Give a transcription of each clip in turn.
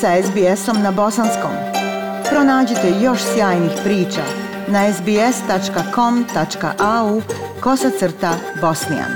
sa SBS-om na bosanskom. Pronađite još sjajnih priča na sbs.com.au kosacrta bosnijan.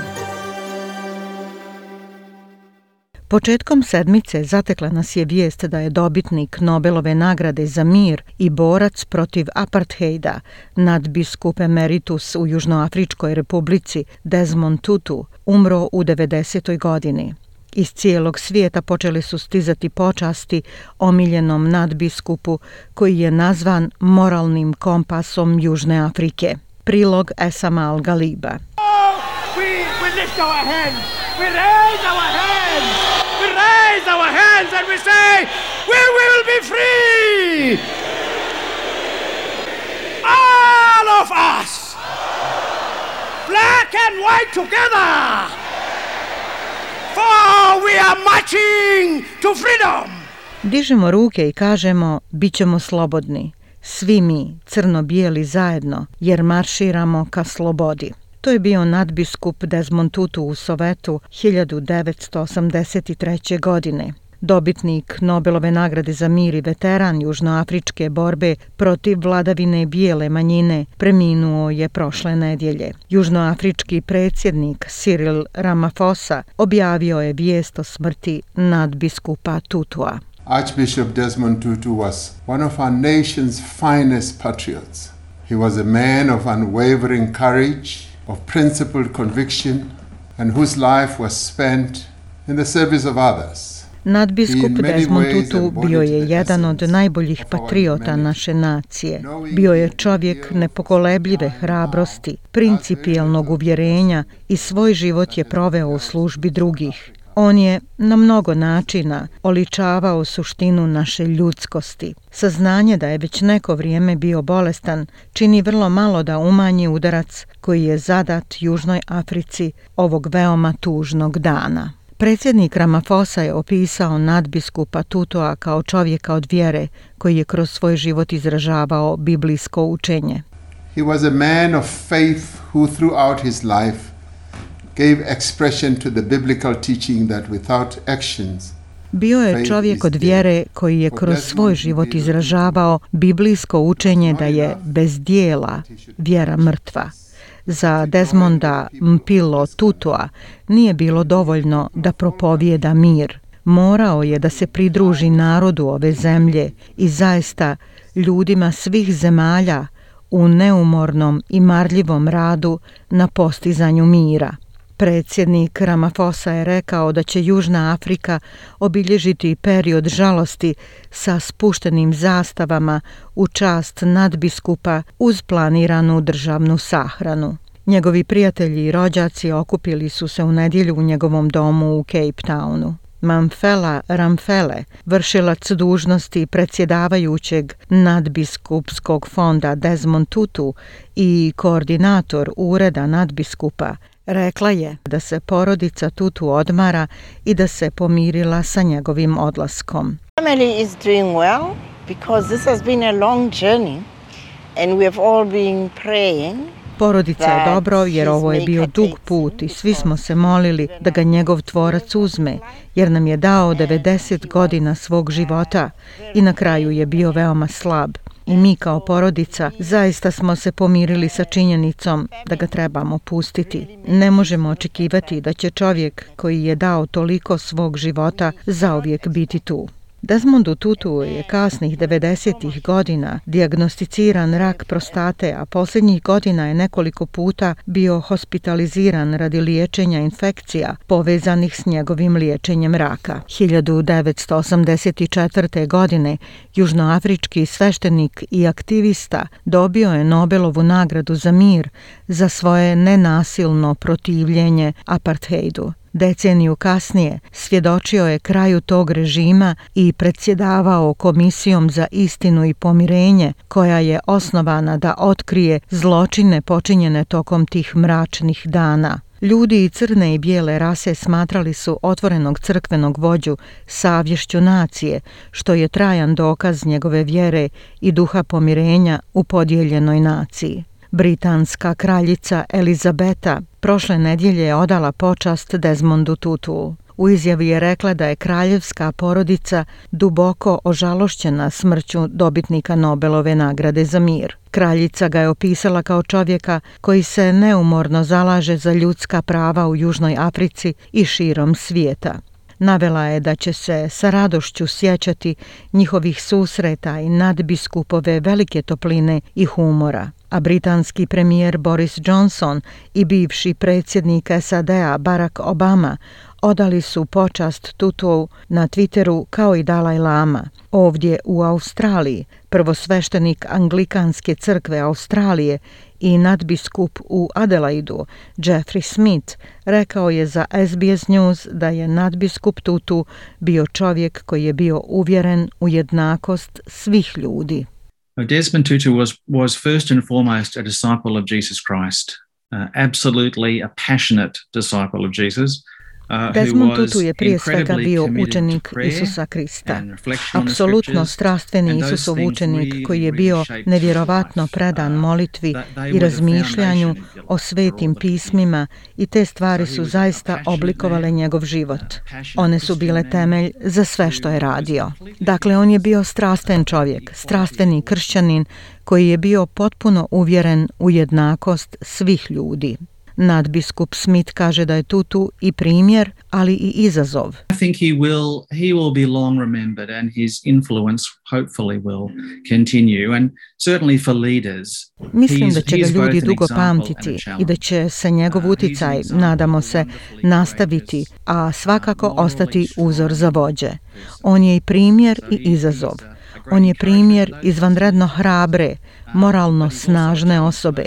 Početkom sedmice zatekla nas je vijest da je dobitnik Nobelove nagrade za mir i borac protiv apartheida nadbiskup emeritus u Južnoafričkoj republici Desmond Tutu umro u 90. godini. Iz cijelog svijeta počeli su stizati počasti omiljenom nadbiskupu koji je nazvan moralnim kompasom Južne Afrike. Prilog Esama Al-Galiba. Oh, we, we lift our hands, we raise our hands, we raise our hands and we say, we will be free! All of us! Black and white together! For we are marching to freedom. Dižemo ruke i kažemo, bit ćemo slobodni. Svi mi, crno-bijeli zajedno, jer marširamo ka slobodi. To je bio nadbiskup Desmond Tutu u Sovetu 1983. godine dobitnik Nobelove nagrade za mir i veteran južnoafričke borbe protiv vladavine bijele manjine, preminuo je prošle nedjelje. Južnoafrički predsjednik Cyril Ramaphosa objavio je vijest o smrti nadbiskupa Tutua. Archbishop Desmond Tutu was one of our nation's finest patriots. He was a man of unwavering courage, of principled conviction, and whose life was spent in the service of others. Nadbiskup Desmond Tutu bio je jedan od najboljih patriota naše nacije. Bio je čovjek nepokolebljive hrabrosti, principijelnog uvjerenja i svoj život je proveo u službi drugih. On je na mnogo načina oličavao suštinu naše ljudskosti. Saznanje da je već neko vrijeme bio bolestan čini vrlo malo da umanji udarac koji je zadat Južnoj Africi ovog veoma tužnog dana. Predsjednik Ramaphosa je opisao nadbiskupa Tutoa kao čovjeka od vjere koji je kroz svoj život izražavao biblijsko učenje. He was a man of faith who throughout his life gave expression to the biblical teaching that without actions Bio je čovjek od vjere koji je kroz svoj život izražavao biblijsko učenje da je bez dijela vjera mrtva. Za Desmonda Mpilo Tutua nije bilo dovoljno da propovijeda mir. Morao je da se pridruži narodu ove zemlje i zaista ljudima svih zemalja u neumornom i marljivom radu na postizanju mira. Predsjednik Ramaphosa je rekao da će Južna Afrika obilježiti period žalosti sa spuštenim zastavama u čast nadbiskupa uz planiranu državnu sahranu. Njegovi prijatelji i rođaci okupili su se u nedjelju u njegovom domu u Cape Townu. Mamfela Ramfele, vršilac dužnosti predsjedavajućeg nadbiskupskog fonda Desmond Tutu i koordinator ureda nadbiskupa, Rekla je da se porodica Tutu odmara i da se pomirila sa njegovim odlaskom. Family is doing well because this has been a long journey and we have all been praying Porodica je dobro jer ovo je bio dug put i svi smo se molili da ga njegov tvorac uzme jer nam je dao 90 godina svog života i na kraju je bio veoma slab i mi kao porodica zaista smo se pomirili sa činjenicom da ga trebamo pustiti. Ne možemo očekivati da će čovjek koji je dao toliko svog života zauvijek biti tu. Desmondu Tutu je kasnih 90-ih godina diagnosticiran rak prostate, a posljednjih godina je nekoliko puta bio hospitaliziran radi liječenja infekcija povezanih s njegovim liječenjem raka. 1984. godine južnoafrički sveštenik i aktivista dobio je Nobelovu nagradu za mir za svoje nenasilno protivljenje apartheidu. Deceniju kasnije svjedočio je kraju tog režima i predsjedavao komisijom za istinu i pomirenje koja je osnovana da otkrije zločine počinjene tokom tih mračnih dana. Ljudi i crne i bijele rase smatrali su otvorenog crkvenog vođu savješću nacije, što je trajan dokaz njegove vjere i duha pomirenja u podijeljenoj naciji. Britanska kraljica Elizabeta prošle nedjelje je odala počast Desmondu Tutu. U izjavi je rekla da je kraljevska porodica duboko ožalošćena smrću dobitnika Nobelove nagrade za mir. Kraljica ga je opisala kao čovjeka koji se neumorno zalaže za ljudska prava u Južnoj Africi i širom svijeta. Navela je da će se sa radošću sjećati njihovih susreta i nadbiskupove velike topline i humora. A britanski premijer Boris Johnson i bivši predsjednik SAD-a Barack Obama odali su počast Tutu na Twitteru kao i Dalaj Lama. Ovdje u Australiji prvosveštenik Anglikanske crkve Australije i nadbiskup u Adelaidu, Jeffrey Smith, rekao je za SBS News da je nadbiskup Tutu bio čovjek koji je bio uvjeren u jednakost svih ljudi. Desmond Tutu was, was first and foremost a disciple of Jesus Christ, uh, absolutely a passionate disciple of Jesus. Uh, Desmond Tutu je prije svega bio učenik Isusa Krista. Apsolutno strastveni Isusov učenik koji je bio nevjerovatno predan uh, molitvi i razmišljanju o svetim pismima i te stvari su zaista oblikovale njegov život. One su bile temelj za sve što je radio. Dakle, on je bio strastven čovjek, strastveni kršćanin koji je bio potpuno uvjeren u jednakost svih ljudi. Nadbiskup Smith kaže da je Tutu i primjer, ali i izazov. I think he will he will be long remembered and his influence hopefully will continue and certainly for leaders. Mislim da će ga ljudi dugo pamtiti i da će se njegov uh, uticaj, nadamo se, nastaviti, a svakako ostati uzor za vođe. On je i primjer i izazov. On je primjer izvanredno hrabre, moralno snažne osobe,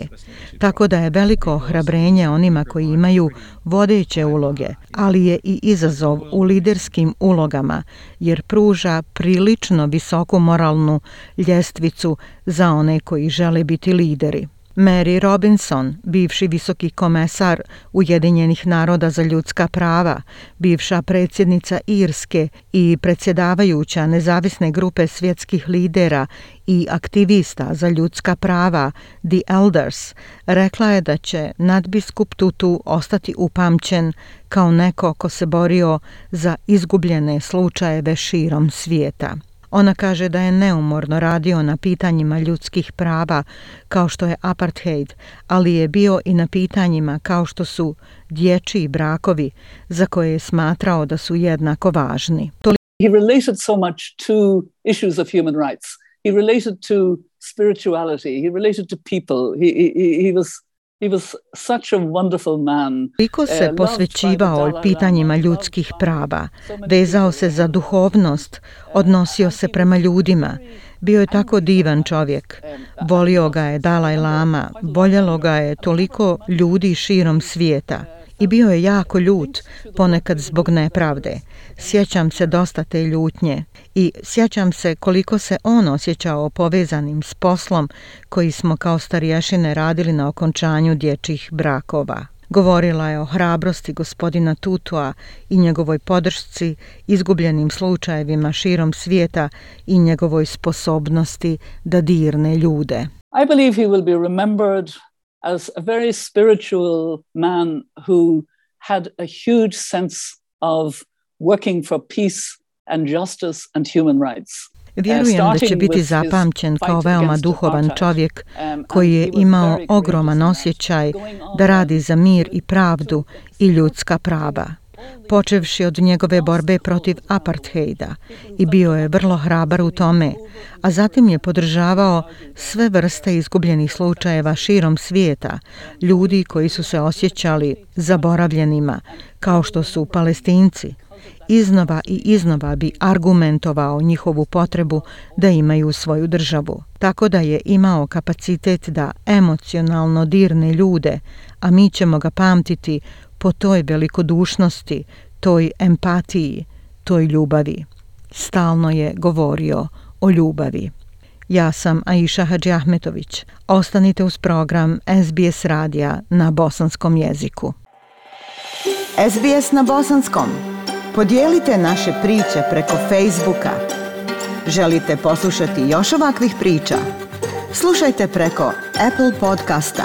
tako da je veliko ohrabrenje onima koji imaju vodeće uloge, ali je i izazov u liderskim ulogama, jer pruža prilično visoku moralnu ljestvicu za one koji žele biti lideri. Mary Robinson, bivši visoki komesar Ujedinjenih naroda za ljudska prava, bivša predsjednica Irske i predsjedavajuća nezavisne grupe svjetskih lidera i aktivista za ljudska prava The Elders, rekla je da će nadbiskup Tutu ostati upamćen kao neko ko se borio za izgubljene slučajeve širom svijeta. Ona kaže da je neumorno radio na pitanjima ljudskih prava kao što je apartheid, ali je bio i na pitanjima kao što su dječji brakovi za koje je smatrao da su jednako važni. He related so much to issues of human rights. He related to spirituality. He related to people. He, he, he was He was such a wonderful man. Koliko se posvećivao pitanjima ljudskih prava, vezao se za duhovnost, odnosio se prema ljudima. Bio je tako divan čovjek. Volio ga je Dalaj Lama, voljelo ga je toliko ljudi širom svijeta i bio je jako ljut, ponekad zbog nepravde. Sjećam se dosta te ljutnje i sjećam se koliko se on osjećao povezanim s poslom koji smo kao starješine radili na okončanju dječjih brakova. Govorila je o hrabrosti gospodina Tutua i njegovoj podršci izgubljenim slučajevima širom svijeta i njegovoj sposobnosti da dirne ljude. I believe he will be remembered as a very spiritual man who had a huge sense of working for peace and justice and human rights. Vjerujem da će biti zapamćen kao veoma duhovan čovjek koji je imao ogroman osjećaj da radi za mir i pravdu i ljudska prava počevši od njegove borbe protiv apartheida i bio je vrlo hrabar u tome, a zatim je podržavao sve vrste izgubljenih slučajeva širom svijeta, ljudi koji su se osjećali zaboravljenima, kao što su palestinci. Iznova i iznova bi argumentovao njihovu potrebu da imaju svoju državu, tako da je imao kapacitet da emocionalno dirne ljude, a mi ćemo ga pamtiti po toj velikodušnosti, toj empatiji, toj ljubavi. Stalno je govorio o ljubavi. Ja sam Aisha Hadži Ahmetović. Ostanite uz program SBS radija na bosanskom jeziku. SBS na bosanskom. Podijelite naše priče preko Facebooka. Želite poslušati još ovakvih priča? Slušajte preko Apple podcasta,